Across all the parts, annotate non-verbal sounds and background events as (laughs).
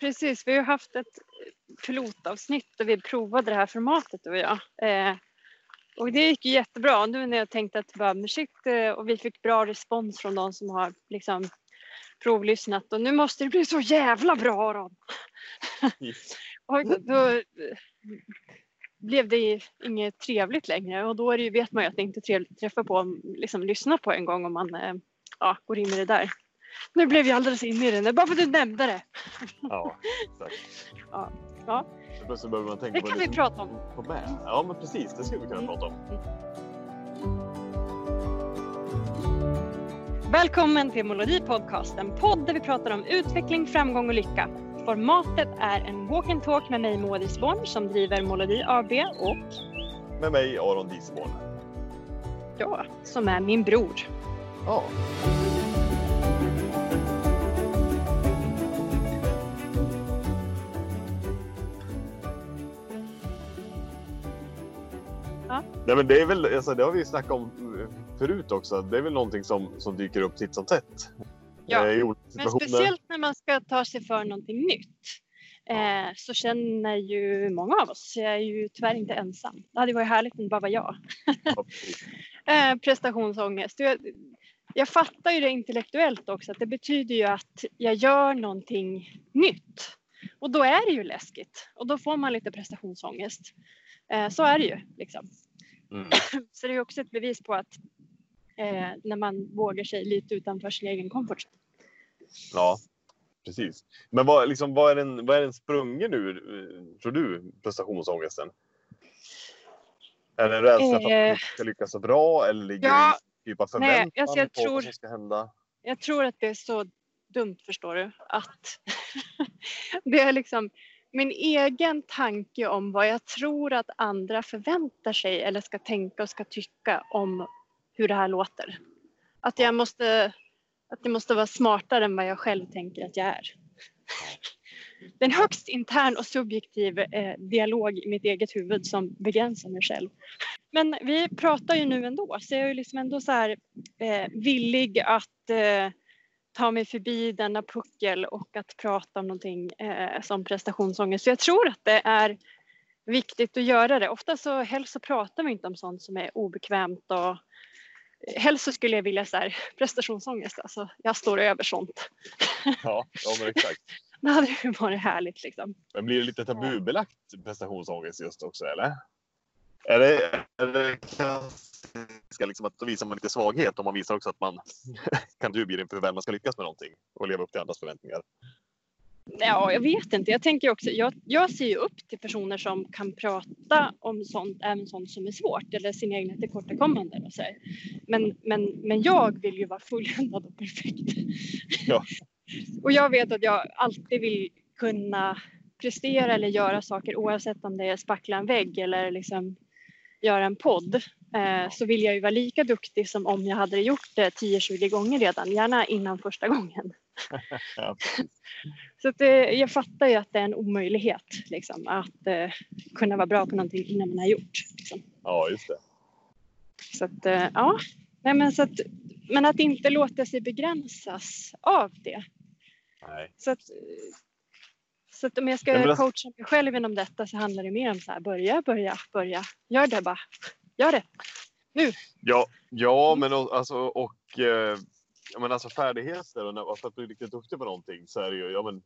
precis. Vi har haft ett pilotavsnitt och vi provade det här formatet du och jag. Eh, och det gick ju jättebra. Nu när jag tänkte att bara, shit, eh, och vi fick bra respons från de som har liksom provlyssnat och nu måste det bli så jävla bra Aron. (laughs) och då blev det inget trevligt längre och då är det ju, vet man ju att det inte är trevligt att träffa på, liksom lyssna på en gång om man eh, ja, går in i det där. Nu blev jag alldeles inne i det, bara för att du nämnde det. Ja, exakt. (laughs) Ja. ja. Plötsligt behöver man tänka Det på kan vi som prata om. får med. Ja, men precis. Det skulle vi kunna prata om. Välkommen till Melodi Podcast, en podd där vi pratar om utveckling, framgång och lycka. Formatet är en walk and talk med mig Moa Disborn som driver Melodi AB och Med mig, Aron Disborn. jag som är min bror. Ja. Ja. Nej, men det är väl, alltså, det har vi snackat om förut också. Det är väl någonting som, som dyker upp titt som tätt. Ja, Eh, Men speciellt när man ska ta sig för någonting nytt eh, så känner ju många av oss, jag är ju tyvärr inte ensam. Det hade varit härligt om det bara var jag. (laughs) Eh, prestationsångest. Jag, jag fattar ju det intellektuellt också att det betyder ju att jag gör någonting nytt. Och då är det ju läskigt och då får man lite prestationsångest. Eh, så är det ju liksom. Mm. (clears throat) Så det är också ett bevis på att eh, när man vågar sig lite utanför sin egen comfort zone. Ja, precis. Men vad, liksom, vad, är den, vad är den sprungen ur, eh, tror du, prestationsångesten? Är det rädsla för att Eh. man ska lyckas så bra eller ligger Ja, det typ av nej, förväntan alltså jag på tror- vad som ska hända? Jag tror att det är så dumt förstår du att (laughs) det är liksom min egen tanke om vad jag tror att andra förväntar sig eller ska tänka och ska tycka om hur det här låter. Att jag måste, att det måste vara smartare än vad jag själv tänker att jag är. Det är en högst intern och subjektiv eh, dialog i mitt eget huvud som begränsar mig själv. Men vi pratar ju nu ändå så jag är ju liksom ändå så här eh, villig att eh, ta mig förbi denna puckel och att prata om någonting eh, som prestationsångest. Så jag tror att det är viktigt att göra det. Ofta så helst så pratar vi inte om sånt som är obekvämt och helst så skulle jag vilja så här (laughs) prestationsångest, alltså jag står över sånt. (laughs) Ja, ja men exakt. (laughs) Det hade ju varit härligt liksom. Men blir det lite tabubelagt prestationsångest just också eller? Är det, är det klassiska liksom att då visar man lite svaghet och man visar också att man (laughs) kan dubier inför väl man ska lyckas med någonting och leva upp till andras förväntningar? Ja, jag vet inte. Jag tänker också, jag, jag ser ju upp till personer som kan prata om sånt, även sånt som är svårt eller sina egna tillkortakommanden och så. Men, men, men jag vill ju vara fulländad och perfekt. Ja. (laughs) och jag vet att jag alltid vill kunna prestera eller göra saker oavsett om det är spackla en vägg eller liksom göra en podd. Eh, så vill jag ju vara lika duktig som om jag hade gjort det 10-20 gånger redan, gärna innan första gången. (laughs) Ja, Så det, jag fattar ju att det är en omöjlighet liksom, att eh, kunna vara bra på någonting innan man har gjort. Liksom. ja just det. Så att, eh, ja. Nej, men, så att, men att inte låta sig begränsas av det. Nej. Så att, eh, så att om jag ska alltså- coacha mig själv inom detta så handlar det mer om så här, börja, börja, börja. Gör det bara. Gör det. Ja, ja men och, alltså, och eh, men alltså färdigheter och när, för att bli riktigt duktig på någonting så är det ju ja, men,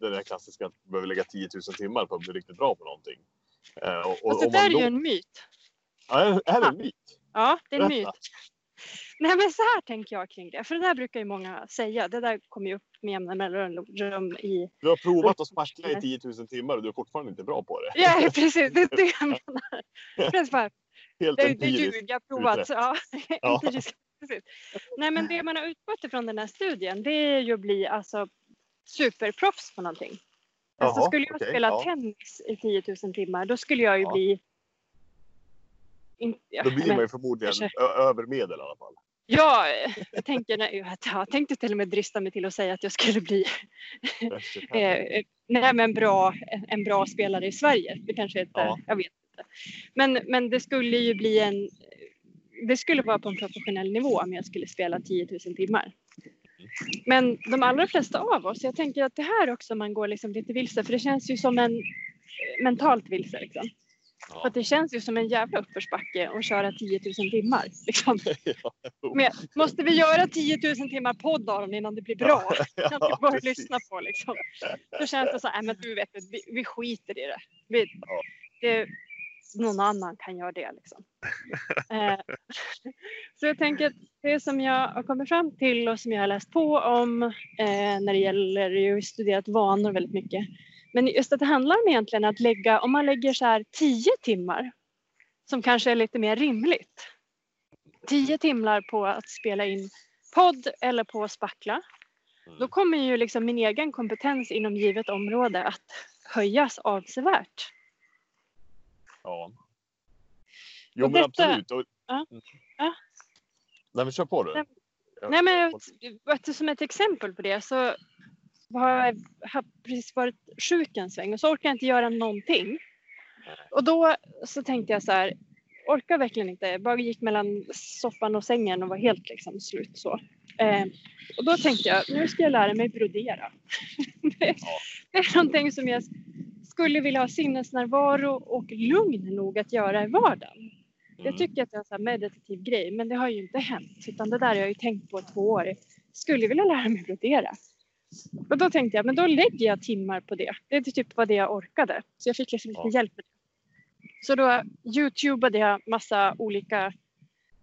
det där klassiska att du behöver lägga 10 000 timmar på att bli riktigt bra på någonting. Eh, och, och, Fast det där är då- ju en myt. Ja, är, är det en myt? Ja, det är en myt. Nej men så här tänker jag kring det. För det där brukar ju många säga. Det där kommer ju upp med jämna mellanrum i Du har provat att spackla i (laughs) 10 000 timmar och du är fortfarande inte bra på det. Ja, precis. Det är det jag (laughs) menar. Helt det, det empiriskt. jag har provat. Ja, (laughs) Ja. Nej, men det man har utgått ifrån den här studien, det är ju att bli alltså, superproffs på någonting. Alltså, Jaha, skulle jag okej, spela ja. tennis i 10 000 timmar, då skulle jag ju Ja. bli... In, ja, Då blir men- man ju förmodligen kanske- ö- över medel i alla fall. Ja, jag tänker, nej, jag tänkte till och med drista mig till att säga att jag skulle bli eh, nej, men bra, en bra spelare i Sverige. Det kanske inte, Ja. jag vet inte. Men, men det skulle ju bli en, det skulle vara på en professionell nivå om jag skulle spela 10 000 timmar. Men de allra flesta av oss, jag tänker att det här också man går liksom lite vilse för det känns ju som en eh, mentalt vilse liksom. För Ja. att det känns ju som en jävla uppförsbacke att köra 10 000 timmar. Liksom. (laughs) Men måste vi göra 10 000 timmar podd Aron innan det blir bra? Ja, (laughs) Kan du bara lyssna på liksom. Då känns det så här, "Nej, men du vet, vi, vi skiter i det. Vi, det. Någon annan kan göra det liksom. (laughs) eh, (laughs) så jag tänker att det som jag har kommit fram till och som jag har läst på om eh, när det gäller, jag har studerat vanor väldigt mycket. Men just att det handlar om egentligen att lägga, om man lägger så här 10 timmar som kanske är lite mer rimligt. 10 timmar på att spela in podd eller på att spackla. Mm. Då kommer ju liksom min egen kompetens inom givet område att höjas avsevärt. Ja. Jo Och men detta- absolut. Och... Ja. Mm. Ja. Nej men kör på du. Nej. Nej men som ett exempel på det så har jag precis varit sjuk en sväng och så orkar jag inte göra någonting. Och då så tänkte jag så här, orkar verkligen inte. Jag bara gick mellan soffan och sängen och var helt liksom slut så. Eh, och då tänkte jag, nu ska jag lära mig brodera. det, (laughs) det är någonting som jag skulle vilja ha sinnesnärvaro och lugn nog att göra i vardagen. Jag Mm. tycker att det är en sån meditativ grej, men det har ju inte hänt. Utan det där har jag ju tänkt på två år. Skulle vilja lära mig brodera. Och då tänkte jag, men då lägger jag timmar på det. Det är typ vad det jag orkade. Så jag fick liksom lite Ja. hjälp med det. Så då youtubade jag massa olika,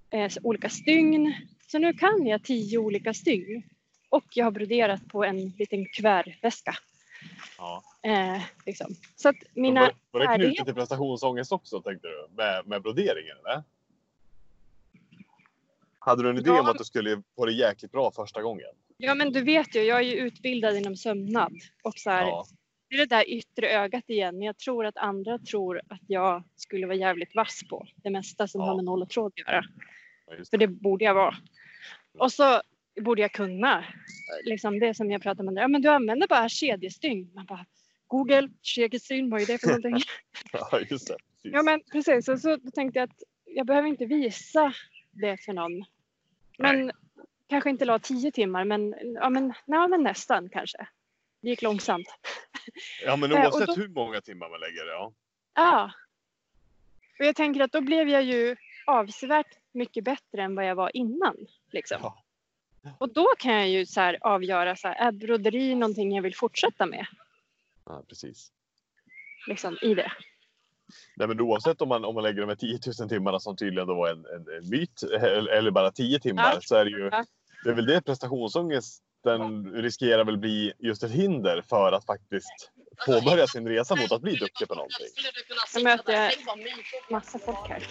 eh, olika stygn. Så nu kan jag tio olika stygn. Och jag har broderat på en liten kuvertväska. Ja. Eh, liksom. Så att Men mina var, var det knutet till prestationsångest också tänkte du? Med, med broderingen eller? Hade du en idé Ja. om att du skulle få det jäkligt bra första gången? Ja men du vet ju, jag är ju utbildad inom sömnad. Och så här, Ja. det är det där yttre ögat igen. Jag tror att andra tror att jag skulle vara jävligt vass på det mesta som Ja. har med noll och tråd att göra. ja, För det. det borde jag vara. Och så borde jag kunna. Liksom det som jag pratade om. Ja men du använder bara kedjestygn. Man bara Google, kedjestygn, vad är det för någonting? (laughs) Ja, just det. Precis. ja men precis. Och så tänkte jag att jag behöver inte visa det för någon. Men kanske inte la tio timmar men, ja, men, nej, men nästan kanske. Det gick långsamt. (laughs) Ja, men Eh, oavsett då- hur många timmar man lägger, ja. Ja. Och jag tänker att då blev jag ju avsevärt mycket bättre än vad jag var innan. Liksom. Ja. Och då kan jag ju så här avgöra, så här, är broderi någonting jag vill fortsätta med? ja precis. Liksom, I det. Nej, men oavsett om man, om man lägger de här 10 000 timmarna som tydligen då var en, en, en myt eller, bara 10 timmar Ja. så är det ju Ja. det är väl det prestationsångesten riskerar väl bli just ett hinder för att faktiskt påbörja sin resa mot att bli duktig på någonting. Jag möter massa folk här.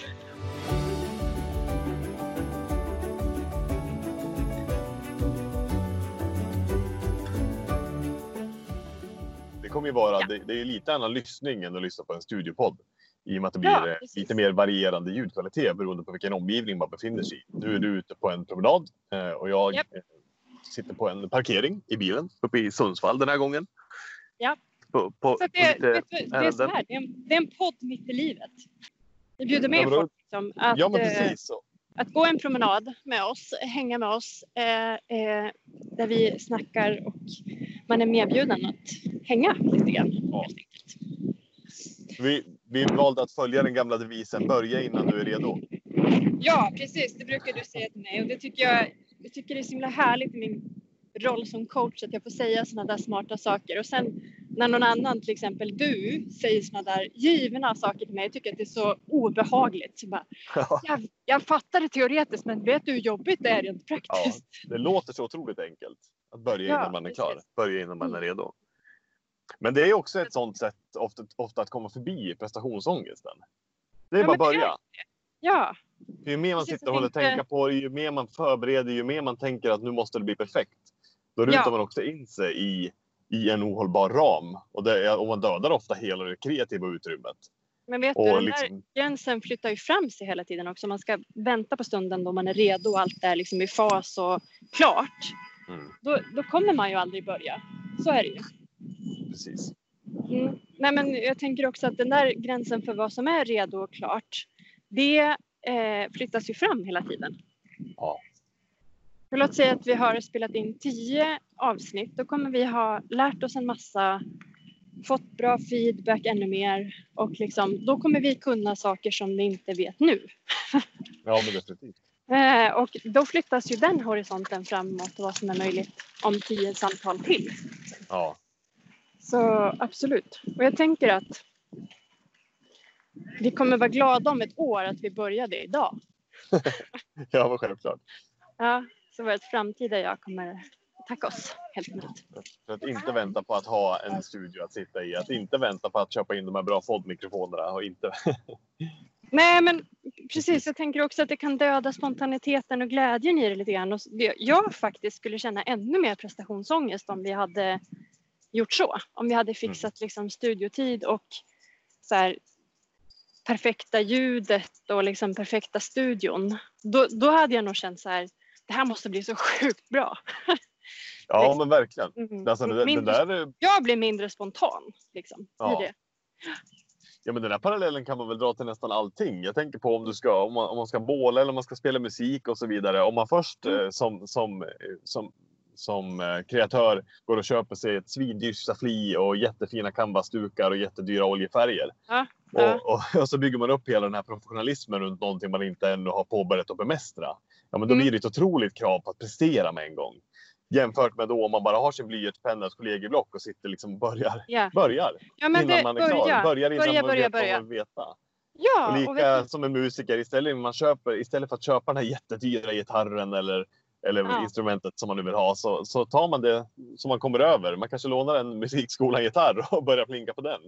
Kommer ju vara, Ja. det, det är lite annan lyssning än att lyssna på en studiopodd. I och med att det blir Ja, eh, lite mer varierande ljudkvalitet beroende på vilken omgivning man befinner sig i. Nu är du ute på en promenad eh, och jag Japp. eh, sitter på en parkering i bilen uppe i Sundsvall den här gången. Ja. På, på, Så att på det, det är så här, det är, en, det är en podd mitt i livet. Vi bjuder med Ja, folk liksom, att, Ja att gå en promenad med oss, hänga med oss, eh, eh, där vi snackar och man är medbjuden att hänga lite grann. Ja. Vi, vi valde att följa den gamla devisen börja innan du är redo. Ja, precis. Det brukar du säga till mig och det tycker jag, jag tycker det är så himla härligt i min roll som coach att jag får säga sådana där smarta saker och sen när någon annan, till exempel du, säger sådana där givna saker till mig, jag tycker att det är så obehagligt. Så bara, jag, jag fattar det teoretiskt men vet du hur jobbigt det är rent praktiskt? Det låter så otroligt enkelt att börja Ja, innan man är klar. precis. Börja innan man är Mm. redo. Men det är också ett sånt sätt ofta, ofta att komma förbi prestationsångesten. Det är Ja, bara är börja. Ja, Ju mer man sitter och håller inte- tänka på det, ju mer man förbereder, ju mer man tänker att nu måste det bli perfekt. Då rutar Ja. man också in sig i, i en ohållbar ram. Och, det, och man dödar ofta hela det kreativa utrymmet. men vet du, Och den där liksom, gränsen flyttar ju fram sig hela tiden också. Man ska vänta på stunden då man är redo och allt är liksom i fas och klart. Mm, Då, då kommer man ju aldrig börja. Så är det ju. precis. Mm. Nej, men jag tänker också att den där gränsen för vad som är redo och klart, det eh, flyttas ju fram hela tiden. Ja. Låt säga att vi har spelat in tio avsnitt. Då kommer vi ha lärt oss en massa, fått bra feedback ännu mer och liksom, då kommer vi kunna saker som vi inte vet nu. (laughs) Ja, men definitivt. Eh, och då flyttas ju den horisonten framåt vad som är möjligt om tio samtal till. Ja. Så absolut. Och jag tänker att vi kommer vara glada om ett år att vi började idag. (laughs) ja, men självklart. Ja, så vårt framtida jag kommer tacka oss helt enkelt. För att inte vänta på att ha en studio att sitta i, att inte vänta på att köpa in de här bra poddmikrofonerna och inte. (laughs) Nej, men precis. Jag tänker också att det kan döda spontaniteten och glädjen i det lite grann. Och jag faktiskt skulle känna ännu mer prestationsångest om vi hade gjort så. Om vi hade fixat liksom studiotid och så här, perfekta ljudet och liksom perfekta studion. Då, då hade jag nog känt så här, det här måste bli så sjukt bra. Ja, Liksom. men verkligen. Mm. Alltså, det, det Mindre- där är Jag blir mindre spontan liksom, Ja. i det. Ja, men den här parallellen kan man väl dra till nästan allting. Jag tänker på om du ska, om man, om man ska båla eller om man ska spela musik och så vidare. Om man först Mm. eh, som, som, eh, som, som eh, kreatör går och köper sig ett svindyrt staffli och jättefina canvasdukar och jättedyra oljefärger. Ja, ja. Och, och, och så bygger man upp hela den här professionalismen runt någonting man inte ännu har påbörjat att bemästra. Ja, men då Mm. blir det ett otroligt krav på att prestera med en gång. Jämfört med då om man bara har sin blyertspenna och ett kollegieblock och sitter liksom och börjar. Ja. Börjar ja, men innan det, man är klar. börja. Börjar innan börja, man börja, vet vad börja. man vill veta. Ja, Och och lika vet du, som en musiker, istället, man köper, istället för att köpa den här jättedyra gitarren eller, eller Ja. instrumentet som man nu vill ha så, så tar man det som man kommer över. Man kanske lånar en musikskolan-gitarr (laughs) och börjar plinka på den.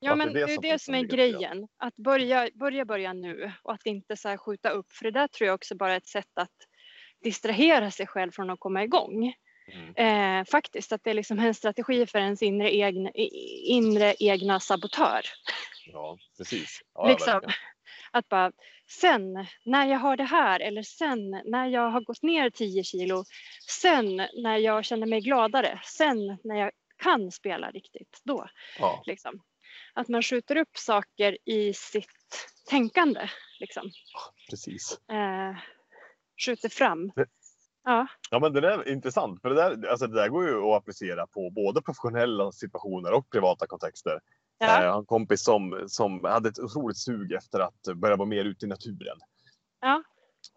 ja, men det är som det som är liksom ligger till grejen. Att börja, börja, börja nu och att inte så här skjuta upp. För det där tror jag också bara är ett sätt att distrahera sig själv från att komma igång. Mm. Eh, faktiskt, att det är liksom en strategi för ens inre egna, inre egna sabotör. Ja, precis. Ja, Liksom. Att bara, sen när jag har det här eller sen när jag har gått ner 10 kilo, sen när jag känner mig gladare, sen när jag kan spela riktigt, då. Ja, Liksom. Att man skjuter upp saker i sitt tänkande. Liksom. precis. Eh, skjuter fram. Ja, Ja, men det där är intressant. För det där, alltså det där går ju att applicera på både professionella situationer och privata kontexter. ja, Eh, Jag har en kompis som, som hade ett otroligt sug efter att börja vara mer ute i naturen. Ja.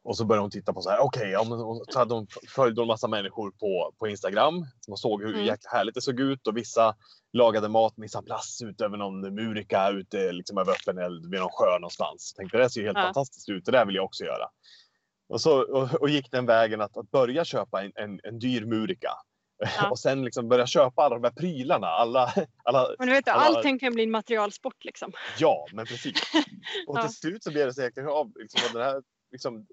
Och så började hon titta på så här, okej, ja, så hade hon följde hon massa människor på, på Instagram. Man såg hur Mm. jäkla härligt det såg ut och vissa lagade mat med plats ut över någon murika ute liksom över öppen eld vid någon sjö någonstans. Tänkte det ser ju helt Ja. fantastiskt ut, det där vill jag också göra. Och, så, och, och gick den vägen att, att börja köpa en, en, en dyr murika. Ja. (laughs) Och sen liksom börja köpa alla de här prylarna. Alla, alla, men du vet, Alla- allting kan bli en materialsport liksom. Ja, men precis. (laughs) Och Ja. till slut så blev det säkert av. Liksom, den här, liksom,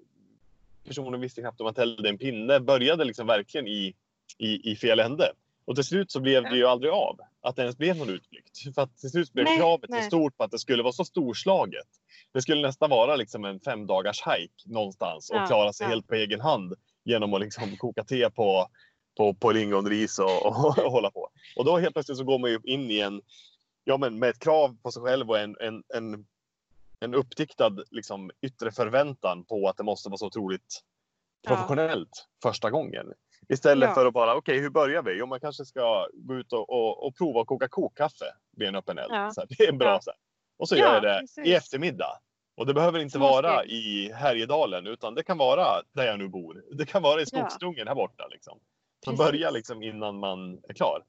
personen visste knappt om att tällde en pinne. Började liksom verkligen i, i, i fel ände. Och till slut så blev det ju aldrig av. Att det ens blev någon utflykt. För att till slut blev Nej, kravet nej. så stort på att det skulle vara så storslaget. Det skulle nästan vara liksom en fem dagars hike någonstans och Ja, klara sig ja. helt på egen hand. Genom att liksom koka te på, på, på lingonris och, och, och (laughs) hålla på. Och då helt plötsligt så går man ju in i en, ja men med ett krav på sig själv och en, en, en, en uppdiktad liksom, yttre förväntan på att det måste vara så otroligt Ja. professionellt första gången. Istället Ja. för att bara, okej hur börjar vi? Jo, man kanske ska gå ut och, och, och prova att koka kokkaffe vid en öppen eld. Ja. Så här, det är en bra Ja. så här. Och så Ja, gör jag det precis. i eftermiddag. Och det behöver inte vara i Härjedalen utan det kan vara där jag nu bor. Det kan vara i Ja. skogsdungen här borta. Liksom. Så Precis. börja liksom innan man är klar.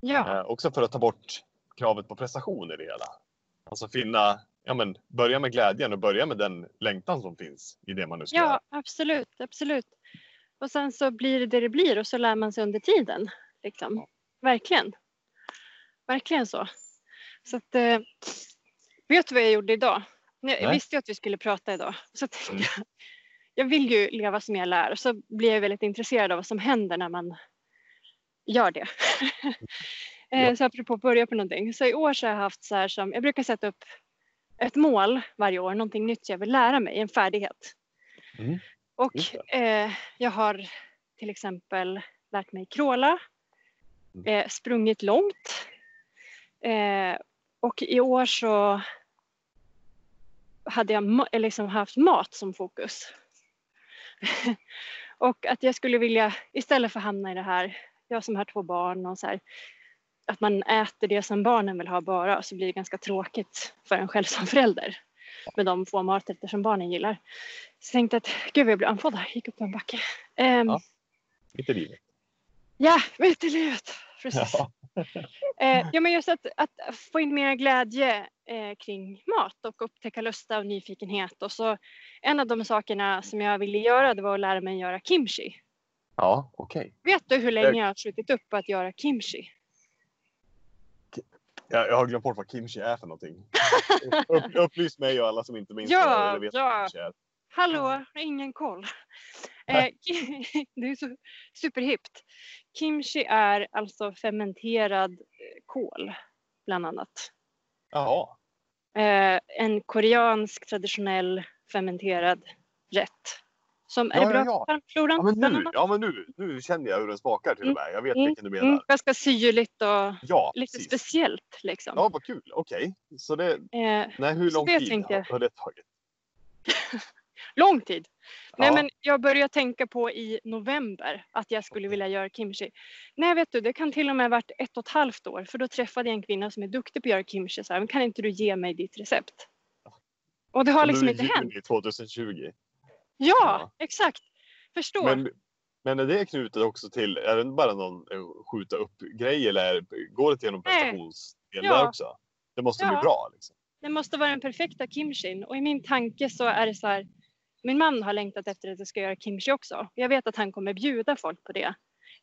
Ja, Eh, också för att ta bort kravet på prestation i det hela. Alltså finna, ja men börja med glädjen och börja med den längtan som finns i det man nu ska ja absolut, absolut. Och sen så blir det det det blir och så lär man sig under tiden. Liksom. Verkligen. Verkligen så. Så att, eh, vet du vad jag gjorde idag? Jag Nej. Mm. visste ju att vi skulle prata idag. Så tänkte jag, (laughs) jag vill ju leva som jag lär. Så blir jag väldigt intresserad av vad som händer när man gör det. (laughs) Eh, Ja. Så apropå att börja på någonting. Så i år så har jag haft så här som, jag brukar sätta upp ett mål varje år, någonting nytt jag vill lära mig, en färdighet. Mm. Och eh, jag har till exempel lärt mig kråla, Mm. eh, sprungit långt. Eh, och i år så hade jag eller liksom haft mat som fokus. (laughs) Och att jag skulle vilja, istället för att hamna i det här, jag som har två barn och så här, att man äter det som barnen vill ha bara så blir det ganska tråkigt för en själv som förälder med de få maträtter som barnen gillar. Så jag tänkte att gud vad jag blev andfådd här, gick upp en backe. Um, Ja. Mitt i livet. Ja, mitt i livet. Precis. Ja. (laughs) Eh, ja, men just att, att få in mer glädje eh, kring mat och upptäcka lusta och nyfikenhet. Och så en av de sakerna som jag ville göra det var att lära mig göra kimchi. Ja, okej. Vet du hur länge jag har skjutit upp på att göra kimchi? Jag, jag har glömt bort vad kimchi är för någonting. (laughs) Upp, upplys mig och alla som inte minns Ja, eller vet ja. vad kimchi är. Hallå, har ingen koll. Eh, (laughs) det är så superhippt. Kimchi är alltså fermenterad eh, kål, bland annat. Jaha. Eh, en koreansk traditionell fermenterad rätt. Som är Ja, bra ja, ja. för? Ja, men nu, ja, men nu, nu känner jag hur den smakar till och med. Jag vet Mm, vilken du menar. Mm, ganska syrligt och Ja, lite precis. speciellt liksom. Ja, vad kul. Okej. Så det, Eh, nej, hur lång tid tänkte har, det tagit? (laughs) lång tid. Nej, Ja. men jag började tänka på i november att jag skulle vilja göra kimchi. Nej, vet du, det kan till och med ha varit ett och ett halvt år för då träffade jag en kvinna som är duktig på att göra kimchi. Så här, kan inte du ge mig ditt recept? Och det har liksom inte hänt. juni 2020. Ja, Ja. exakt. Förstår. Men, men är det knutet också till, är det bara någon eh, skjuta upp grej eller går det till någon prestationsdel Ja. där också? Det måste bli Ja. bra liksom. Det måste vara den perfekta kimchin och i min tanke så är det så här. Min man har längtat efter att jag ska göra kimchi också. Jag vet att han kommer bjuda folk på det.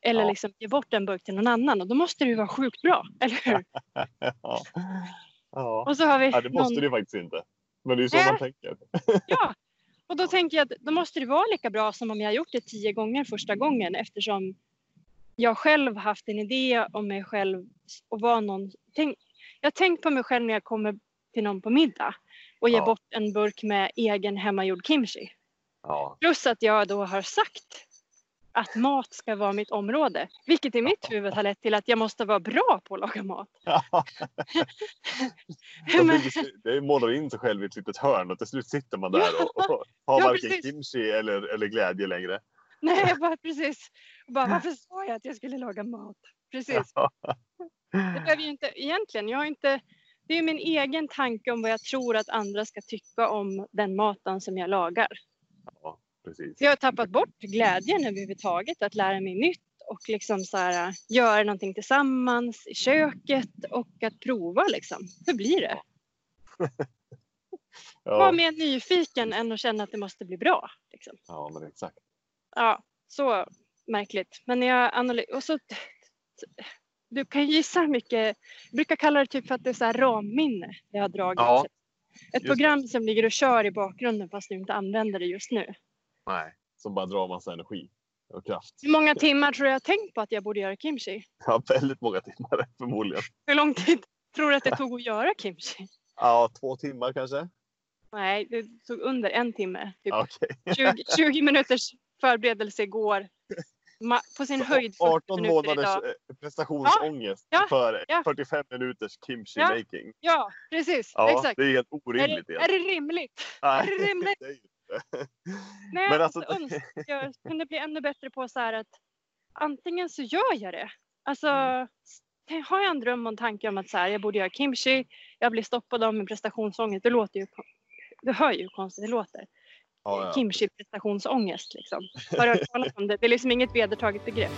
Eller Ja. liksom ge bort en burk till någon annan och då måste det ju vara sjukt bra, (laughs) eller hur? (laughs) ja. Ja. Och så har vi ja, det måste någon... det faktiskt inte. Men det är ju så man tänker. Ja, (laughs) och då tänker jag att då måste det vara lika bra som om jag gjort det tio gånger första gången eftersom jag själv haft en idé om mig själv och var någon. Tänk, jag tänkt på mig själv när jag kommer till någon på middag och ger Ja. bort en burk med egen hemmagjord kimchi. Ja. Plus att jag då har sagt att mat ska vara mitt område, vilket i mitt huvud har lett till att jag måste vara bra på att laga mat. (laughs) Man Men- det målar in sig själv i ett litet hörn och till slut sitter man där och, och (laughs) har Ja, varken precis. kimchi eller, eller glädje längre. (laughs) Nej, jag bara precis. Bara, varför sa jag att jag skulle laga mat? Precis. Det behöver ju inte, egentligen, jag har inte, det är min egen tanke om vad jag tror att andra ska tycka om den maten som jag lagar. Ja, precis. Jag har tappat bort glädjen överhuvudtaget att lära mig nytt och liksom så här, göra någonting tillsammans i köket och att prova liksom. Hur blir det? Var (laughs) Ja, mer nyfiken än att känna att det måste bli bra. Liksom. ja men exakt. Ja, så märkligt. Men jag analyserar... Och så, du kan gissa hur mycket... Jag brukar kalla det typ för att det är så här ramminne jag har dragit. Ja, Ett just det. program som ligger och kör i bakgrunden fast du inte använder det just nu. Nej, som bara drar massa energi och kraft. Hur många timmar tror du jag har tänkt på att jag borde göra kimchi? Ja, väldigt många timmar (laughs) förmodligen. Hur lång tid tror du att det tog att göra kimchi? Ja, två timmar kanske. Nej, det tog under en timme. Typ Ja, Okej. (laughs) 20, 20 minuters förberedelse igår. På sin höjd 40 18 minuter månaders idag. eh, prestationsångest Ja, för ja. 45 minuters kimchi Ja. making. Ja, precis. Ja, exakt. det är helt Är orimligt. det, egentligen. är det rimligt? Nej, är det (laughs) rimligt? Inte. Nej, Men alltså, alltså- jag (laughs) kunde bli ännu bättre på så här att antingen så gör jag det. Alltså, Mm. har jag en dröm och en tanke om att så här, jag borde göra kimchi, jag blir stoppad av min prestationsångest. Det låter ju, du hör ju hur konstigt det låter. Ja, ja. Kimchi prestationsångest liksom. Har du hört talas om det? Det är liksom inget vedertaget begrepp.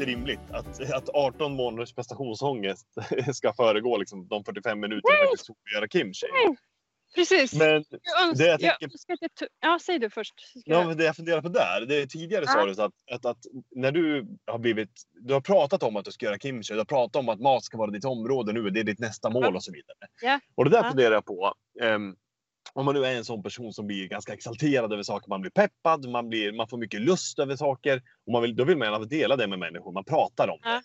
Inte rimligt att, att 18 månaders prestationsångest (laughs) ska föregå liksom, de 45 minuterna jag faktiskt tog att göra kimchi. Precis. Men jag det jag tänker- jag tog- ja, säg du först. ska Ja, det jag funderar på där, det tidigare Ja. sa du att, att, att när du har blivit, du har pratat om att du ska göra kimchi, du har pratat om att mat ska vara ditt område nu, det är ditt nästa mål och så vidare. Ja. Och det där Ja. funderar jag på. ehm, om man nu är en sån person som blir ganska exalterad över saker, man blir peppad, man, blir, man får mycket lust över saker. Och man vill, då vill man gärna dela det med människor, man pratar om det. Ja.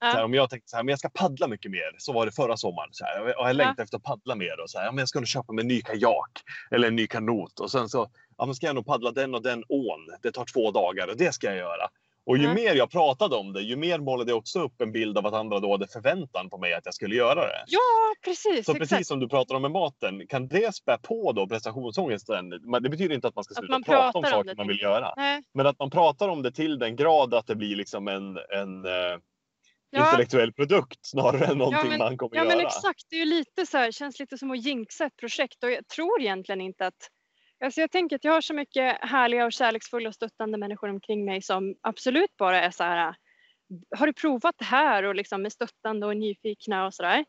Ja. Här, om jag tänkte så här, men jag ska paddla mycket mer. Så var det förra sommaren. Så här, och jag längtar efter att paddla mer. Och så här, ja, men jag ska nog köpa mig en ny kajak. Eller en ny kanot. Och sen så ja, men ska jag nog paddla den och den ån. Det tar två dagar och det ska jag göra. Och ju Nej. mer jag pratade om det, ju mer målade jag också upp en bild av att andra då hade förväntan på mig att jag skulle göra det. Ja, precis. Så exakt. precis som du pratar om med maten, kan det spä på då prestationsångesten? Det betyder inte att man ska sluta man prata om om saker man vill jag. göra. Nej. Men att man pratar om det till den grad att det blir liksom en, en eh, Ja. intellektuell produkt snarare än någonting men- man kommer Ja göra. men exakt, det är ju lite så här, känns lite som att jinxa ett projekt och jag tror egentligen inte att Alltså jag tänker att jag har så mycket härliga och kärleksfulla och stöttande människor omkring mig som absolut bara är så här Har du provat det här och liksom är stöttande och nyfikna och sådär.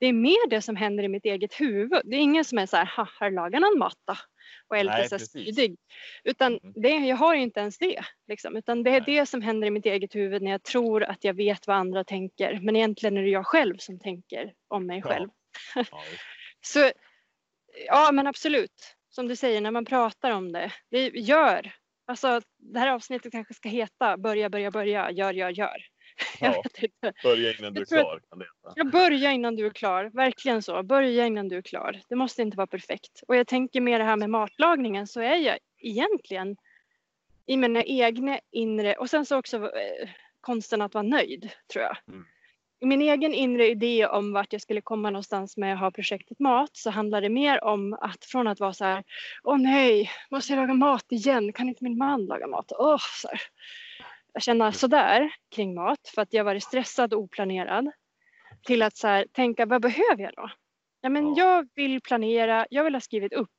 Det är mer det som händer i mitt eget huvud. Det är ingen som är så här, ha, här lagar någon mat då? Och är lite så spydig. Utan Mm. det, jag har inte ens det. Liksom. Utan det är Nej. det som händer i mitt eget huvud när jag tror att jag vet vad andra tänker. Men egentligen är det jag själv som tänker om mig Ja. själv. Ja, just- (laughs) Så ja, men absolut. Som du säger, när man pratar om det. Det gör. Alltså, det här avsnittet kanske ska heta Börja, börja, börja, gör, gör, gör. (laughs) Ja. Börja innan du är klar. Kan det heta. Ja, börja innan du är klar. Verkligen så. Börja innan du är klar. Det måste inte vara perfekt. Och jag tänker med det här med matlagningen så är jag egentligen i mina egna inre och sen så också eh, konsten att vara nöjd tror jag. Mm. Min egen inre idé om vart jag skulle komma någonstans med att ha projektet mat så handlar det mer om att från att vara så här Åh nej, måste jag laga mat igen? Kan inte min man laga mat? Åh, så här. Jag känner sådär kring mat för att jag varit stressad och oplanerad till att så här, tänka vad behöver jag då? Ja, men Ja. Jag vill planera, jag vill ha skrivit upp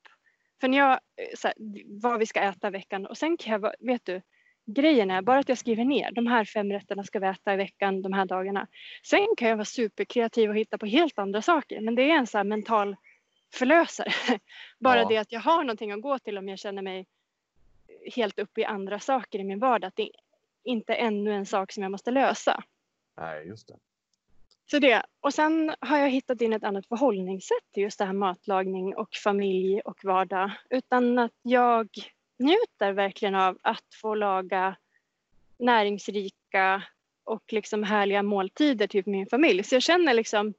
för när jag, eh, så här, vad vi ska äta veckan och sen kan jag, vet du, grejen är bara att jag skriver ner de här fem rätterna ska vi äta i veckan de här dagarna. Sen kan jag vara superkreativ och hitta på helt andra saker men det är en så här mental förlösare. (laughs) Bara Ja. det att jag har någonting att gå till om jag känner mig helt uppe i andra saker i min vardag. Att det inte är ännu en sak som jag måste lösa. Nej, just det. Så det. Och sen har jag hittat in ett annat förhållningssätt till just det här matlagning och familj och vardag. Utan att jag njuter verkligen av att få laga näringsrika och liksom härliga måltider till min familj. Så jag känner liksom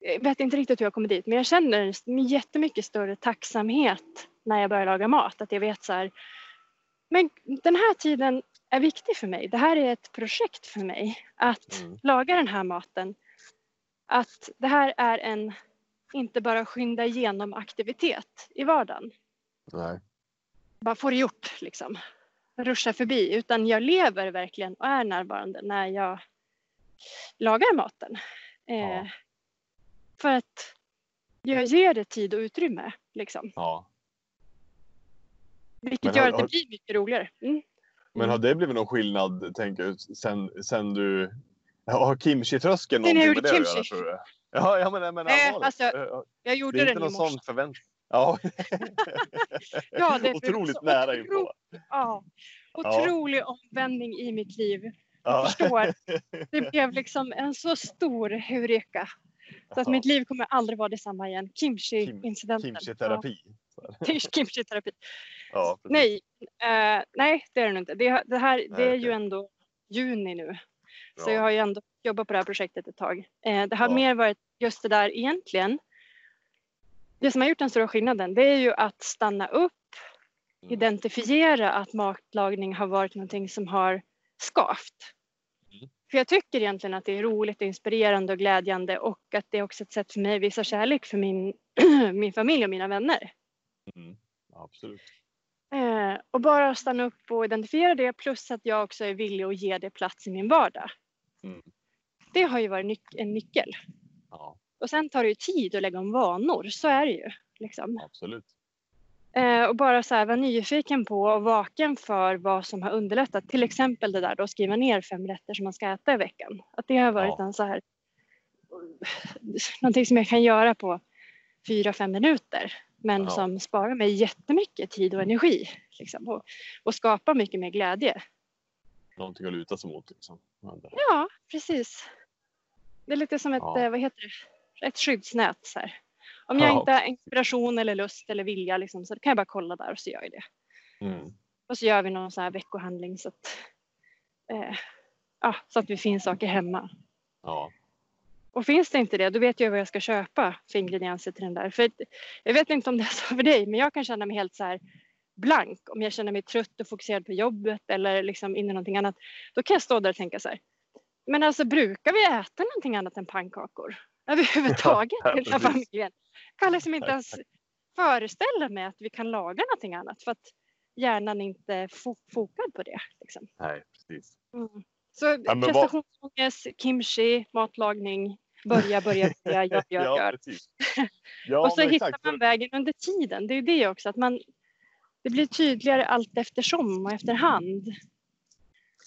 jag vet inte riktigt hur jag kommer dit, men jag känner jättemycket större tacksamhet när jag börjar laga mat. Att jag vet så här, men den här tiden är viktig för mig. Det här är ett projekt för mig att Mm. laga den här maten. Att det här är en inte bara skynda igenom aktivitet i vardagen. Nej. Bara få det gjort liksom. Ruscha förbi. Utan jag lever verkligen och är närvarande när jag lagar maten. Eh, Ja. För att jag ger det tid och utrymme. Liksom. Ja. Vilket Men gör har- att det har- blir mycket roligare. Mm. Men har det blivit någon skillnad, tänker jag, sen, sen du... Har kimchi-tröskeln jag någonting med det att göra, kimchi. tror du? Ja, ja men, men Nej, allvarligt. alltså, Eh, Jag det gjorde är inte i någon sån förväntan. (laughs) Ja. Ja, det är Otroligt nära otro- inpå. Ja, otrolig omvändning i mitt liv. Ja. förstår. (laughs) Det blev liksom en så stor heureka. Så att Ja. mitt liv kommer aldrig vara detsamma igen. Kimchi-incidenten. Kimchi-terapi. Ja, Kimchi-terapi. Ja. Nej, eh, nej, det är det nog inte. Det, det, här, det är okej. ju ändå juni nu. Så Ja. jag har ju ändå jobbat på det här projektet ett tag. Eh, det har Ja. mer varit just det där egentligen. Det som har gjort den stora skillnaden det är ju att stanna upp, Mm. identifiera att matlagning har varit någonting som har skavt. Mm. För jag tycker egentligen att det är roligt, inspirerande och glädjande och att det är också ett sätt för mig att visa kärlek för min, (clears throat) min familj och mina vänner. Mm. Absolut. Eh, och bara stanna upp och identifiera det plus att jag också är villig att ge det plats i min vardag. Mm. Det har ju varit nyc- en nyckel. Och sen tar det ju tid att lägga om vanor, så är det ju. Liksom. absolut. Eh, och bara så här, vara nyfiken på och vaken för vad som har underlättat. Till exempel det där då, skriva ner fem rätter som man ska äta i veckan. Att det har varit Ja. en så här, någonting som jag kan göra på fyra, fem minuter. Men Ja. som sparar mig jättemycket tid och energi. Liksom, och, och skapar mycket mer glädje. Någonting att luta sig mot. Liksom. Ja, precis. Det är lite som ett, Ja. eh, vad heter det, ett skyddsnät. Så här. Om jag Ja. inte har inspiration eller lust eller vilja liksom, så kan jag bara kolla där och så gör jag det. Mm. Och så gör vi någon sån här veckohandling så att, eh, ja, så att vi finns saker hemma. Ja. Och finns det inte det, då vet jag vad jag ska köpa för ingredienser till den där. För jag vet inte om det är så för dig, men jag kan känna mig helt så här blank, om jag känner mig trött och fokuserad på jobbet eller liksom in i någonting annat, då kan jag stå där och tänka så här. Men alltså brukar vi äta någonting annat än pannkakor? Överhuvudtaget (laughs) Ja, precis. familjen. Kan liksom inte ens föreställa mig att vi kan laga någonting annat för att hjärnan inte är fo- fokad på det. Liksom. Nej, precis. Mm. Så men vad- prestationsångest, kimchi, matlagning, börja, börja, börja, (laughs) gör, gör, ja, gör. Ja, (laughs) och så hittar exakt. man vägen under tiden. Det är det också, att man, det blir tydligare allt eftersom och efterhand.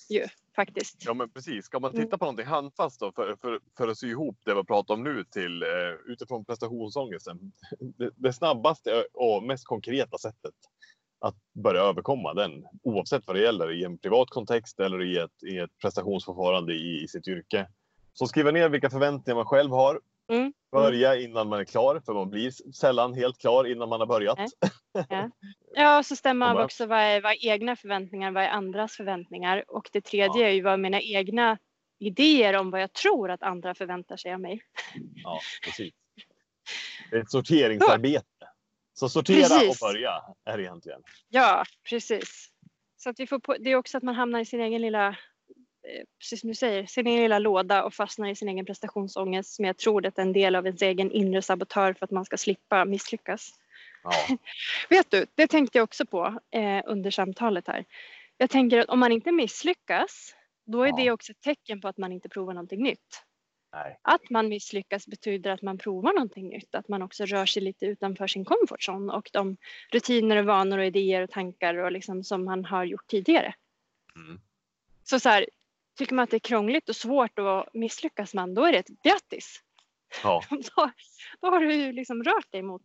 Ju, faktiskt. Ja men precis, ska man Mm. titta på någonting handfast då för, för, för att sy ihop det vi pratar om nu till eh, utifrån prestationsångesten. (laughs) Det, det snabbaste och mest konkreta sättet att börja överkomma den oavsett vad det gäller i en privat kontext eller i ett, i ett prestationsförfarande i, i sitt yrke. Så skriva ner vilka förväntningar man själv har. Mm. Börja innan man är klar för man blir sällan helt klar innan man har börjat. Nej. (laughs) Ja, och så stämma Och av också vad är, vad är egna förväntningar, vad är andras förväntningar. Och det tredje är ju vad är mina egna idéer om vad jag tror att andra förväntar sig av mig. Ja, precis. (laughs) Det är ett sorteringsarbete. Så sortera Precis. och börja är det egentligen. Ja, precis. Så att vi får på, det är också att man hamnar i sin egen lilla, precis som du säger, sin egen lilla låda och fastnar i sin egen prestationsångest som jag tror att är en del av ens egen inre sabotör för att man ska slippa misslyckas. Ja, (laughs) Vet du, det tänkte jag också på eh, under samtalet här. Jag tänker att om man inte misslyckas, då är Ja. det också ett tecken på att man inte provar någonting nytt. nej. Att man misslyckas betyder att man provar någonting nytt, att man också rör sig lite utanför sin comfort zone och de rutiner och vanor och idéer och tankar och liksom som man har gjort tidigare. Mm. Så, så här, tycker man att det är krångligt och svårt och misslyckas man, då är det ett grattis. Ja, (laughs) då, då har du ju liksom rört dig mot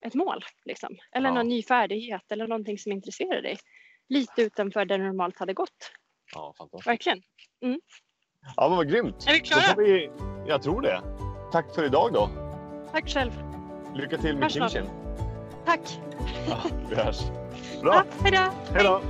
ett mål. Liksom. Eller Ja. någon ny färdighet eller någonting som intresserar dig. Lite utanför där det normalt hade gått. ja fantastiskt. Verkligen. Ja, men vad grymt. Är vi klara? vi, jag tror det. Tack för idag då. Tack själv. Lycka till med kimchin. Tack. Ja, vi hörs. (laughs) Ja, Bra. hej då. Hej då.